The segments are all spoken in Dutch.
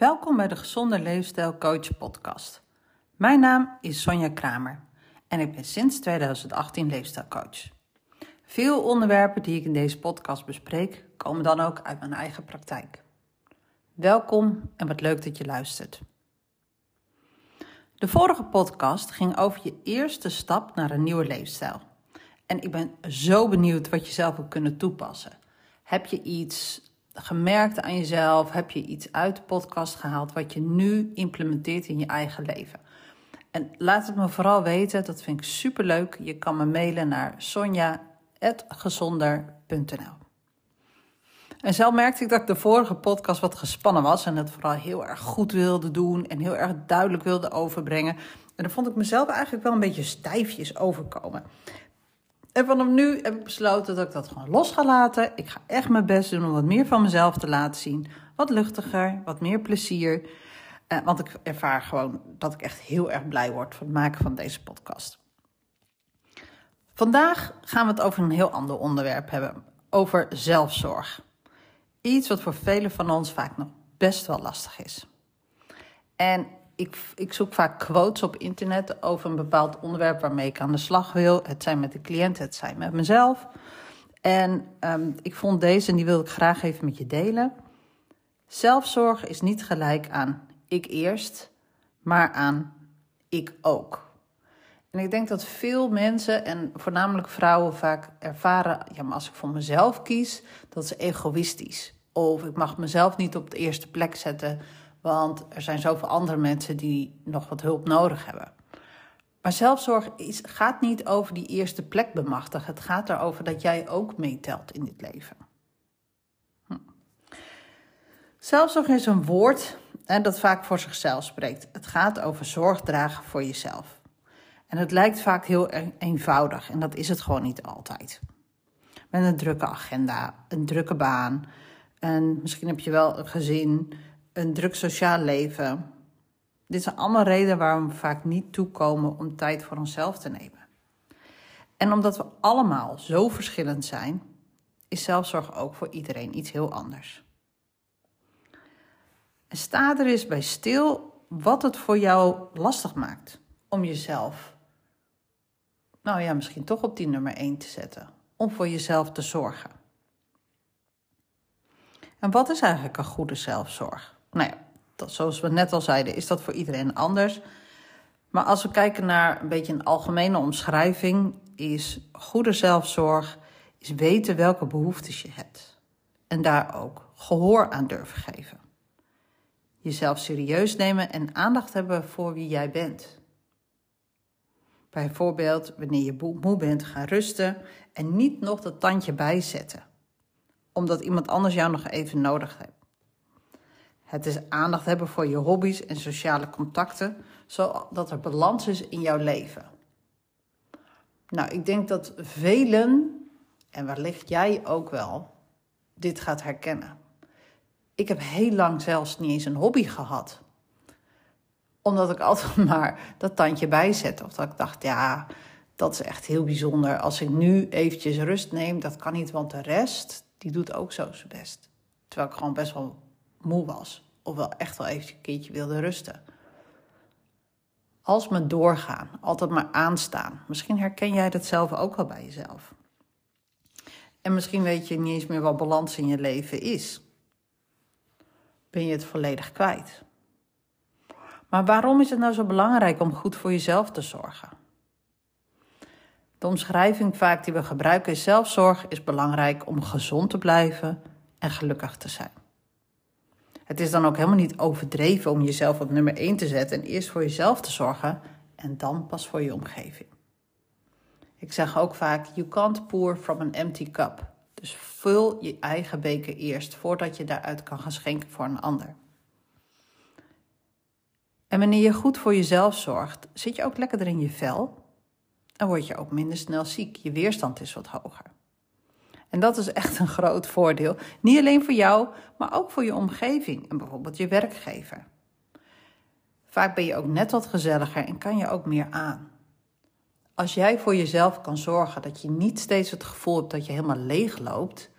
Welkom bij de Gezonde Leefstijl Coach podcast. Mijn naam is Sonja Kramer en ik ben sinds 2018 leefstijlcoach. Veel onderwerpen die ik in deze podcast bespreek komen dan ook uit mijn eigen praktijk. Welkom en wat leuk dat je luistert. De vorige podcast ging over je eerste stap naar een nieuwe leefstijl. En ik ben zo benieuwd wat je zelf ook kunnen toepassen. Heb je iets gemerkt aan jezelf? Heb je iets uit de podcast gehaald wat je nu implementeert in je eigen leven? En laat het me vooral weten, dat vind ik super leuk. Je kan me mailen naar sonja.gezonder.nl. En zelf merkte ik dat ik de vorige podcast wat gespannen was en het vooral heel erg goed wilde doen en heel erg duidelijk wilde overbrengen. En dan vond ik mezelf eigenlijk wel een beetje stijfjes overkomen. En vanaf nu heb ik besloten dat ik dat gewoon los ga laten. Ik ga echt mijn best doen om wat meer van mezelf te laten zien. Wat luchtiger, wat meer plezier. Eh, want ik ervaar gewoon dat ik echt heel erg blij word van het maken van deze podcast. Vandaag gaan we het over een heel ander onderwerp hebben. Over zelfzorg. Iets wat voor velen van ons vaak nog best wel lastig is. En ik, ik zoek vaak quotes op internet over een bepaald onderwerp waarmee ik aan de slag wil. Het zijn met de cliënt, het zijn met mezelf. En um, ik vond deze en die wil ik graag even met je delen. Zelfzorg is niet gelijk aan ik eerst, maar aan ik ook. En ik denk dat veel mensen, en voornamelijk vrouwen, vaak ervaren: ja, maar als ik voor mezelf kies, dat is egoïstisch. Of ik mag mezelf niet op de eerste plek zetten, want er zijn zoveel andere mensen die nog wat hulp nodig hebben. Maar zelfzorg is, gaat niet over die eerste plek bemachtigen. Het gaat erover dat jij ook meetelt in dit leven. Hm. Zelfzorg is een woord dat vaak voor zichzelf spreekt. Het gaat over zorg dragen voor jezelf. En het lijkt vaak heel e-, eenvoudig en dat is het gewoon niet altijd. Met een drukke agenda, een drukke baan. En misschien heb je wel een gezin, een druk sociaal leven. Dit zijn allemaal redenen waarom we vaak niet toekomen om tijd voor onszelf te nemen. En omdat we allemaal zo verschillend zijn, is zelfzorg ook voor iedereen iets heel anders. En sta er eens bij stil wat het voor jou lastig maakt om jezelf, nou ja, misschien toch op die nummer 1 te zetten. Om voor jezelf te zorgen. En wat is eigenlijk een goede zelfzorg? Nou ja, dat, zoals we net al zeiden, is dat voor iedereen anders. Maar als we kijken naar een beetje een algemene omschrijving, is goede zelfzorg is weten welke behoeftes je hebt. En daar ook gehoor aan durven geven. Jezelf serieus nemen en aandacht hebben voor wie jij bent. Bijvoorbeeld wanneer je moe bent, gaan rusten en niet nog dat tandje bijzetten. Omdat iemand anders jou nog even nodig heeft. Het is aandacht hebben voor je hobby's en sociale contacten, zodat er balans is in jouw leven. Nou, ik denk dat velen, en wellicht jij ook wel, dit gaat herkennen. Ik heb heel lang zelfs niet eens een hobby gehad. Omdat ik altijd maar dat tandje bijzette. Of dat ik dacht, ja, dat is echt heel bijzonder. Als ik nu eventjes rust neem, dat kan niet, want de rest, die doet ook zo zijn best. Terwijl ik gewoon best wel moe was. Of wel echt wel even een keertje wilde rusten. Als me doorgaan, altijd maar aanstaan. Misschien herken jij dat zelf ook wel bij jezelf. En misschien weet je niet eens meer wat balans in je leven is. Ben je het volledig kwijt. Maar waarom is het nou zo belangrijk om goed voor jezelf te zorgen? De omschrijving vaak die we gebruiken is zelfzorg is belangrijk om gezond te blijven en gelukkig te zijn. Het is dan ook helemaal niet overdreven om jezelf op nummer 1 te zetten en eerst voor jezelf te zorgen en dan pas voor je omgeving. Ik zeg ook vaak: You can't pour from an empty cup. Dus vul je eigen beker eerst voordat je daaruit kan gaan schenken voor een ander. En wanneer je goed voor jezelf zorgt, zit je ook lekkerder in je vel en word je ook minder snel ziek. Je weerstand is wat hoger. En dat is echt een groot voordeel. Niet alleen voor jou, maar ook voor je omgeving en bijvoorbeeld je werkgever. Vaak ben je ook net wat gezelliger en kan je ook meer aan. Als jij voor jezelf kan zorgen dat je niet steeds het gevoel hebt dat je helemaal leeg loopt,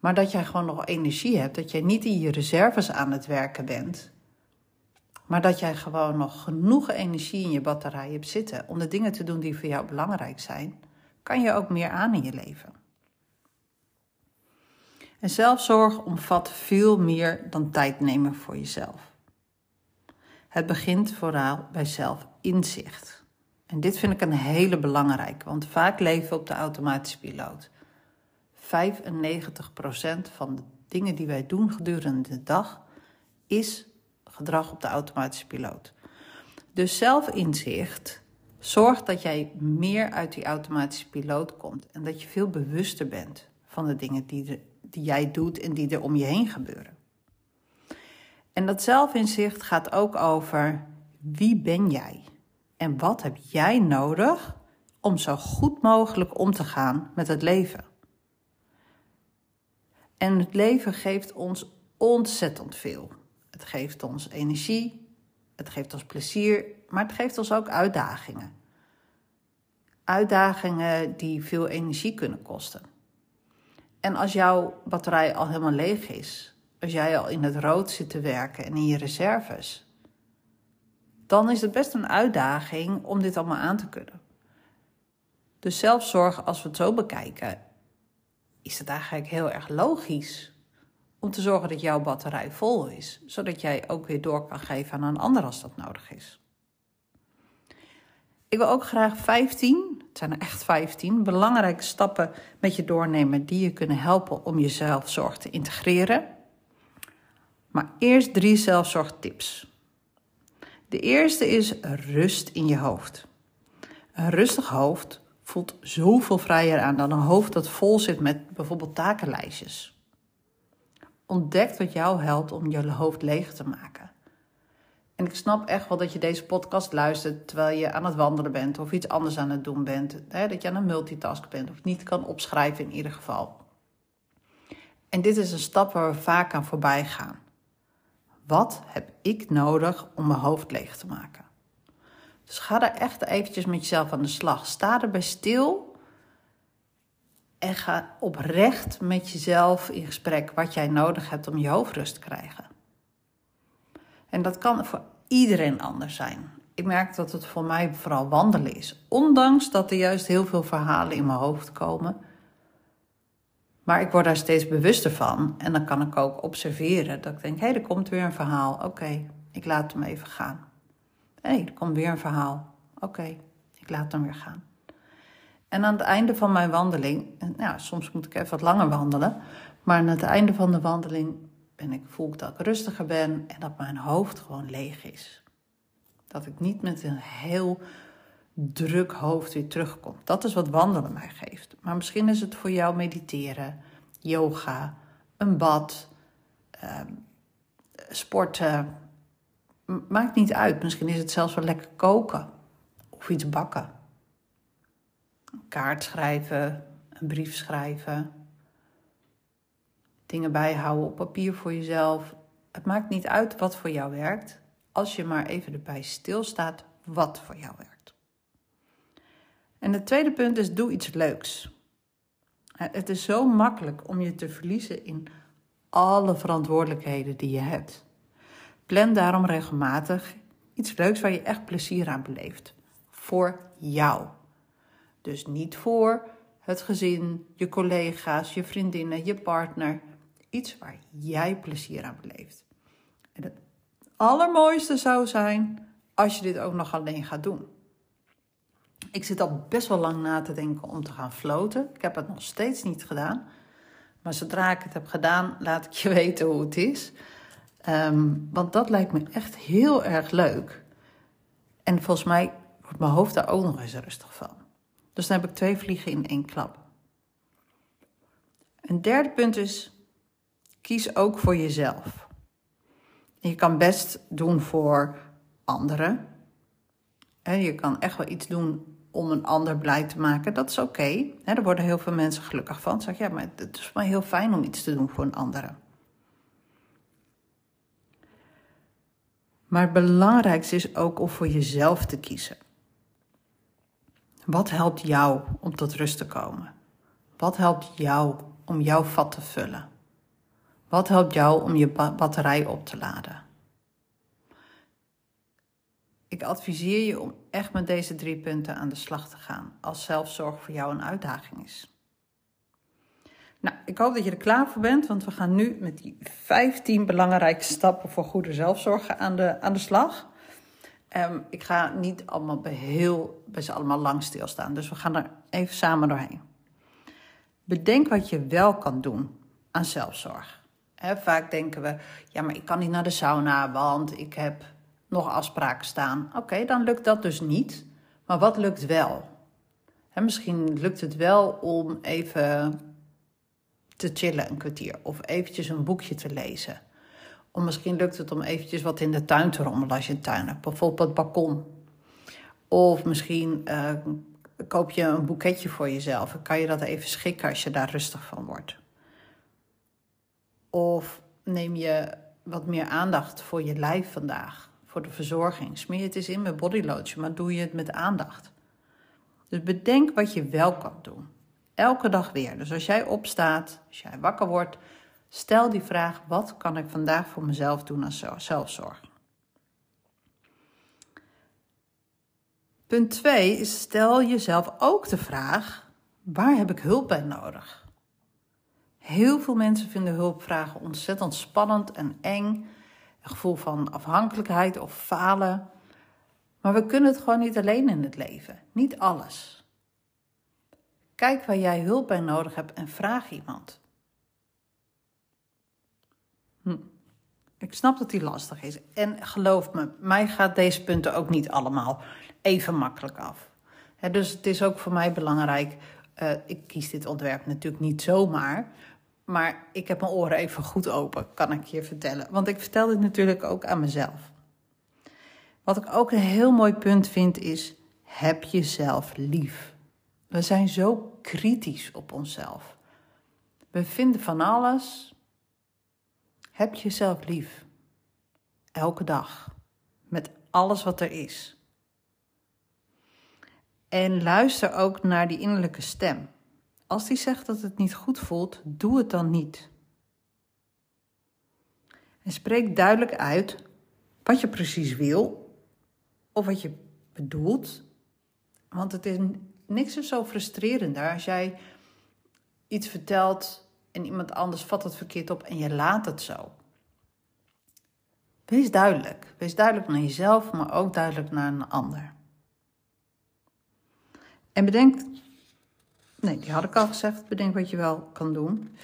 Maar dat jij gewoon nog energie hebt, dat jij niet in je reserves aan het werken bent, maar dat jij gewoon nog genoeg energie in je batterij hebt zitten om de dingen te doen die voor jou belangrijk zijn, kan je ook meer aan in je leven. En zelfzorg omvat veel meer dan tijd nemen voor jezelf. Het begint vooral bij zelfinzicht. En dit vind ik een hele belangrijke, want vaak leven we op de automatische piloot. 95% van de dingen die wij doen gedurende de dag is gedrag op de automatische piloot. Dus zelfinzicht zorgt dat jij meer uit die automatische piloot komt en dat je veel bewuster bent van de dingen die, die jij doet en die er om je heen gebeuren. En dat zelfinzicht gaat ook over wie ben jij en wat heb jij nodig om zo goed mogelijk om te gaan met het leven. En het leven geeft ons ontzettend veel. Het geeft ons energie, het geeft ons plezier, maar het geeft ons ook uitdagingen. Uitdagingen die veel energie kunnen kosten. En als jouw batterij al helemaal leeg is, als jij al in het rood zit te werken en in je reserves, dan is het best een uitdaging om dit allemaal aan te kunnen. Dus zelfzorg, als we het zo bekijken, is het eigenlijk heel erg logisch om te zorgen dat jouw batterij vol is, zodat jij ook weer door kan geven aan een ander als dat nodig is. Ik wil ook graag 15, het zijn er echt 15, belangrijke stappen met je doornemen die je kunnen helpen om je zelfzorg te integreren. Maar eerst drie zelfzorgtips. De eerste is rust in je hoofd. Een rustig hoofd voelt zoveel vrijer aan dan een hoofd dat vol zit met bijvoorbeeld takenlijstjes. Ontdek wat jou helpt om je hoofd leeg te maken. En ik snap echt wel dat je deze podcast luistert terwijl je aan het wandelen bent of iets anders aan het doen bent. Hè, dat je aan een multitask bent of niet kan opschrijven in ieder geval. En dit is een stap waar we vaak aan voorbij gaan. Wat heb ik nodig om mijn hoofd leeg te maken? Dus ga daar echt eventjes met jezelf aan de slag. Sta erbij stil en ga oprecht met jezelf in gesprek wat jij nodig hebt om je hoofd rust te krijgen. En dat kan voor iedereen anders zijn. Ik merk dat het voor mij vooral wandelen is. Ondanks dat er juist heel veel verhalen in mijn hoofd komen. Maar ik word daar steeds bewuster van. En dan kan ik ook observeren dat ik denk: hé, hey, er komt weer een verhaal. Oké, ik laat hem even gaan. Hé, er komt weer een verhaal. Oké, ik laat hem weer gaan. En aan het einde van mijn wandeling, nou, soms moet ik even wat langer wandelen, maar aan het einde van de wandeling ben ik, voel dat ik rustiger ben en dat mijn hoofd gewoon leeg is. Dat ik niet met een heel druk hoofd weer terugkom. Dat is wat wandelen mij geeft. Maar misschien is het voor jou mediteren, yoga, een bad, uh, sporten. Maakt niet uit. Misschien is het zelfs wel lekker koken of iets bakken. Kaart schrijven, een brief schrijven. Dingen bijhouden op papier voor jezelf. Het maakt niet uit wat voor jou werkt, als je maar even erbij stilstaat wat voor jou werkt. En het tweede punt is: doe iets leuks. Het is zo makkelijk om je te verliezen in alle verantwoordelijkheden die je hebt. Plan daarom regelmatig iets leuks waar je echt plezier aan beleeft. Voor jou. Dus niet voor het gezin, je collega's, je vriendinnen, je partner. Iets waar jij plezier aan beleeft. En het allermooiste zou zijn als je dit ook nog alleen gaat doen. Ik zit al best wel lang na te denken om te gaan floten. Ik heb het nog steeds niet gedaan. Maar zodra ik het heb gedaan, laat ik je weten hoe het is. Ehm, want dat lijkt me echt heel erg leuk. En volgens mij wordt mijn hoofd daar ook nog eens rustig van. Dus dan heb ik twee vliegen in één klap. Een derde punt is: kies ook voor jezelf. Je kan best doen voor anderen. Je kan echt wel iets doen om een ander blij te maken. Dat is oké. Okay. Daar worden heel veel mensen gelukkig van. Zeg ja, maar het is maar heel fijn om iets te doen voor een andere. Maar het belangrijkste is ook om voor jezelf te kiezen. Wat helpt jou om tot rust te komen? Wat helpt jou om jouw vat te vullen? Wat helpt jou om je batterij op te laden? Ik adviseer je om echt met deze drie punten aan de slag te gaan als zelfzorg voor jou een uitdaging is. Nou, ik hoop dat je er klaar voor bent, want we gaan nu met die 15 belangrijke stappen voor goede zelfzorg aan de, aan de slag. Um, ik ga niet allemaal bij, heel, bij ze allemaal lang stilstaan, dus we gaan er even samen doorheen. Bedenk wat je wel kan doen aan zelfzorg. Vaak denken we, ja, maar ik kan niet naar de sauna, want ik heb nog afspraken staan. Oké, dan lukt dat dus niet. Maar wat lukt wel? misschien lukt het wel om even te chillen een kwartier of eventjes een boekje te lezen. Of misschien lukt het om eventjes wat in de tuin te rommelen als je een tuin hebt, bijvoorbeeld het balkon. Of misschien uh, koop je een boeketje voor jezelf en kan je dat even schikken als je daar rustig van wordt. Of neem je wat meer aandacht voor je lijf vandaag, voor de verzorging. Smeer het eens in met bodylotion, maar doe je het met aandacht. Dus bedenk wat je wel kan doen. Elke dag weer. Dus als jij opstaat, als jij wakker wordt, stel die vraag: wat kan ik vandaag voor mezelf doen als zelfzorg? Punt 2 is stel jezelf ook de vraag: waar heb ik hulp bij nodig? Heel veel mensen vinden hulpvragen ontzettend spannend en eng. Een gevoel van afhankelijkheid of falen. Maar we kunnen het gewoon niet alleen in het leven. Niet alles. Kijk waar jij hulp bij nodig hebt en vraag iemand. Hm. Ik snap dat die lastig is. En geloof me, mij gaat deze punten ook niet allemaal even makkelijk af. dus het is ook voor mij belangrijk. Uh, ik kies dit ontwerp natuurlijk niet zomaar. Maar ik heb mijn oren even goed open, kan ik je vertellen. Want ik vertel dit natuurlijk ook aan mezelf. Wat ik ook een heel mooi punt vind is: heb jezelf lief. We zijn zo kritisch op onszelf. We vinden van alles. Heb jezelf lief. Elke dag. Met alles wat er is. En luister ook naar die innerlijke stem. Als die zegt dat het niet goed voelt, doe het dan niet. En spreek duidelijk uit wat je precies wil of wat je bedoelt. Want het is niks zo frustrerender als jij iets vertelt en iemand anders vat het verkeerd op en je laat het zo. Wees duidelijk. Wees duidelijk naar jezelf, maar ook duidelijk naar een ander. En bedenk, nee, die had ik al gezegd, bedenk wat je wel kan doen.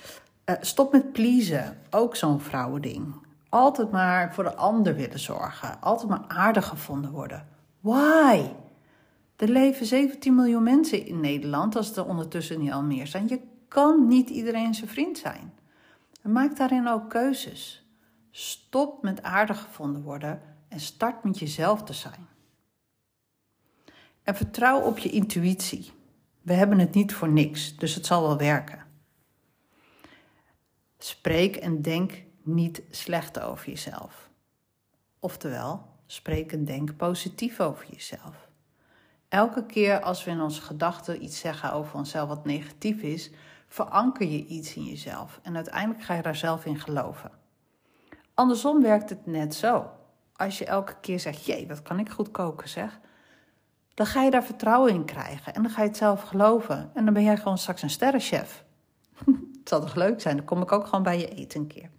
Uh, stop met pleasen, ook zo'n vrouwending. Altijd maar voor de ander willen zorgen, altijd maar aardig gevonden worden. Why? Er leven 17 miljoen mensen in Nederland, als er ondertussen niet al meer zijn. Je kan niet iedereen zijn vriend zijn. maak daarin ook keuzes. Stop met aardig gevonden worden en start met jezelf te zijn. En vertrouw op je intuïtie. We hebben het niet voor niks, dus het zal wel werken. Spreek en denk niet slecht over jezelf. Oftewel, spreek en denk positief over jezelf. Elke keer als we in onze gedachten iets zeggen over onszelf wat negatief is, veranker je iets in jezelf en uiteindelijk ga je daar zelf in geloven. Andersom werkt het net zo. Als je elke keer zegt, jee, wat kan ik goed koken zeg, dan ga je daar vertrouwen in krijgen en dan ga je het zelf geloven en dan ben jij gewoon straks een sterrenchef. het zal toch leuk zijn, dan kom ik ook gewoon bij je eten een keer.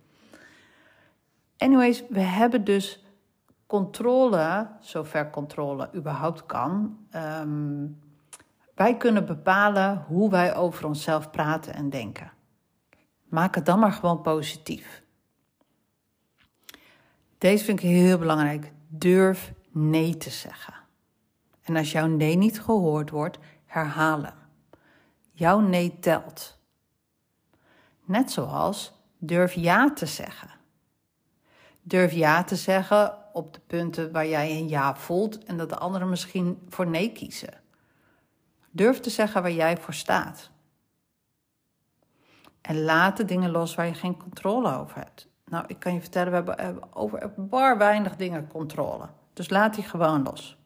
Anyways, we hebben dus controle, zover controle überhaupt kan, ehm, wij kunnen bepalen hoe wij over onszelf praten en denken. Maak het dan maar gewoon positief. Deze vind ik heel belangrijk. Durf nee te zeggen. En als jouw nee niet gehoord wordt, herhalen. Jouw nee telt. Net zoals durf ja te zeggen. Durf ja te zeggen op de punten waar jij een ja voelt en dat de anderen misschien voor nee kiezen. Durf te zeggen waar jij voor staat. En laat de dingen los waar je geen controle over hebt. Nou, ik kan je vertellen, we hebben over bar weinig dingen controle. Dus laat die gewoon los.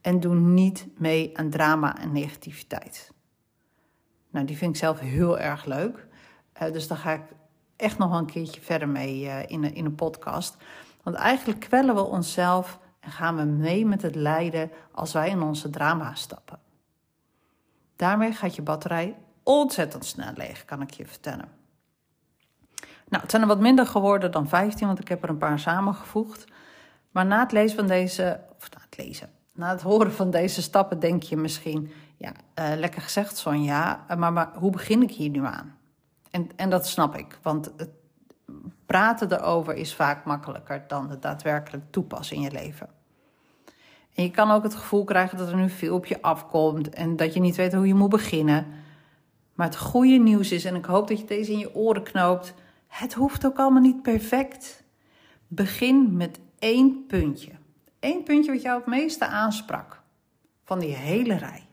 En doe niet mee aan drama en negativiteit. Nou, die vind ik zelf heel erg leuk. Uh, dus daar ga ik echt nog wel een keertje verder mee uh, in, een, in een podcast. Want eigenlijk kwellen we onszelf en gaan we mee met het lijden als wij in onze drama stappen. Daarmee gaat je batterij ontzettend snel leeg, kan ik je vertellen. Nou, het zijn er wat minder geworden dan 15, want ik heb er een paar samengevoegd. Maar na het lezen van deze, of na het lezen, na het horen van deze stappen denk je misschien, ja, uh, lekker gezegd Sonja, maar, maar hoe begin ik hier nu aan? En, en dat snap ik, want het praten erover is vaak makkelijker dan het daadwerkelijk toepassen in je leven. En je kan ook het gevoel krijgen dat er nu veel op je afkomt en dat je niet weet hoe je moet beginnen. Maar het goede nieuws is, en ik hoop dat je deze in je oren knoopt, het hoeft ook allemaal niet perfect. Begin met één puntje. Eén puntje wat jou het meeste aansprak van die hele rij.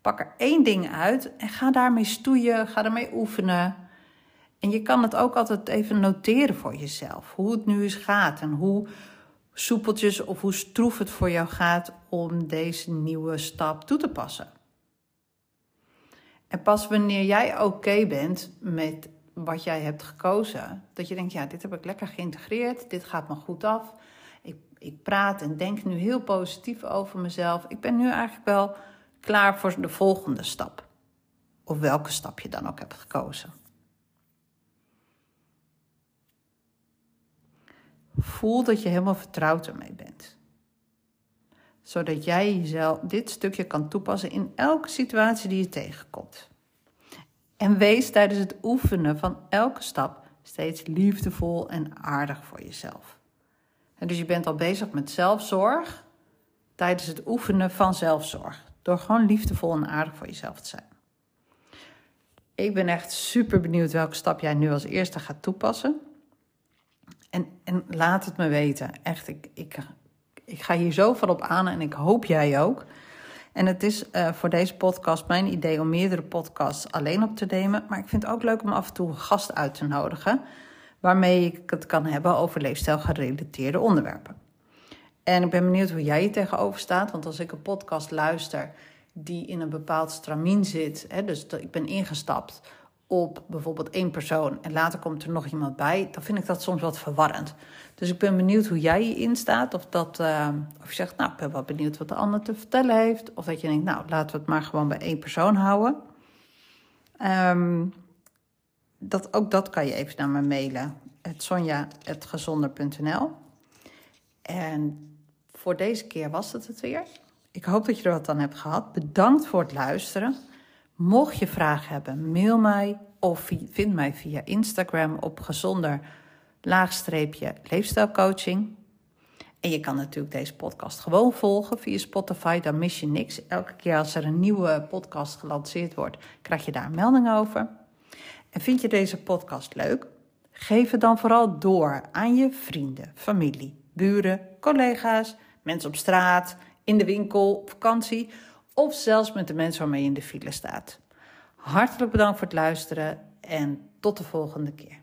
Pak er één ding uit en ga daarmee stoeien, ga daarmee oefenen. En je kan het ook altijd even noteren voor jezelf. Hoe het nu eens gaat en hoe soepeltjes of hoe stroef het voor jou gaat om deze nieuwe stap toe te passen. En pas wanneer jij oké bent met wat jij hebt gekozen, dat je denkt, ja, dit heb ik lekker geïntegreerd, dit gaat me goed af. Ik, praat en denk nu heel positief over mezelf. Ik ben nu eigenlijk wel klaar voor de volgende stap. Of welke stap je dan ook hebt gekozen. Voel dat je helemaal vertrouwd ermee bent. Zodat jij jezelf dit stukje kan toepassen in elke situatie die je tegenkomt. En wees tijdens het oefenen van elke stap steeds liefdevol en aardig voor jezelf. En dus je bent al bezig met zelfzorg tijdens het oefenen van zelfzorg. Door gewoon liefdevol en aardig voor jezelf te zijn. Ik ben echt super benieuwd welke stap jij nu als eerste gaat toepassen. En, en laat het me weten. Echt, ik, ik, ik ga hier zo van op aan en ik hoop jij ook. En het is uh, voor deze podcast mijn idee om meerdere podcasts alleen op te nemen. Maar ik vind het ook leuk om af en toe een gast uit te nodigen. Waarmee ik het kan hebben over leefstijl gerelateerde onderwerpen. En ik ben benieuwd hoe jij je tegenover staat. Want als ik een podcast luister die in een bepaald stramien zit. Hè, dus ik ben ingestapt op bijvoorbeeld één persoon en later komt er nog iemand bij, dan vind ik dat soms wat verwarrend. Dus ik ben benieuwd hoe jij je instaat. Of, dat, uh, of je zegt, nou, ik ben wel benieuwd wat de ander te vertellen heeft. Of dat je denkt, nou, laten we het maar gewoon bij één persoon houden. Um, dat, ook dat kan je even naar me mailen. Het sonja.gezonder.nl En voor deze keer was het het weer. Ik hoop dat je er wat aan hebt gehad. Bedankt voor het luisteren. Mocht je vragen hebben, mail mij of vind mij via Instagram op gezonder laagstreepje leefstijlcoaching. En je kan natuurlijk deze podcast gewoon volgen via Spotify, dan mis je niks. Elke keer als er een nieuwe podcast gelanceerd wordt, krijg je daar een melding over. En vind je deze podcast leuk? Geef het dan vooral door aan je vrienden, familie, buren, collega's, mensen op straat, in de winkel, op vakantie of zelfs met de mensen waarmee je in de file staat. Hartelijk bedankt voor het luisteren en tot de volgende keer.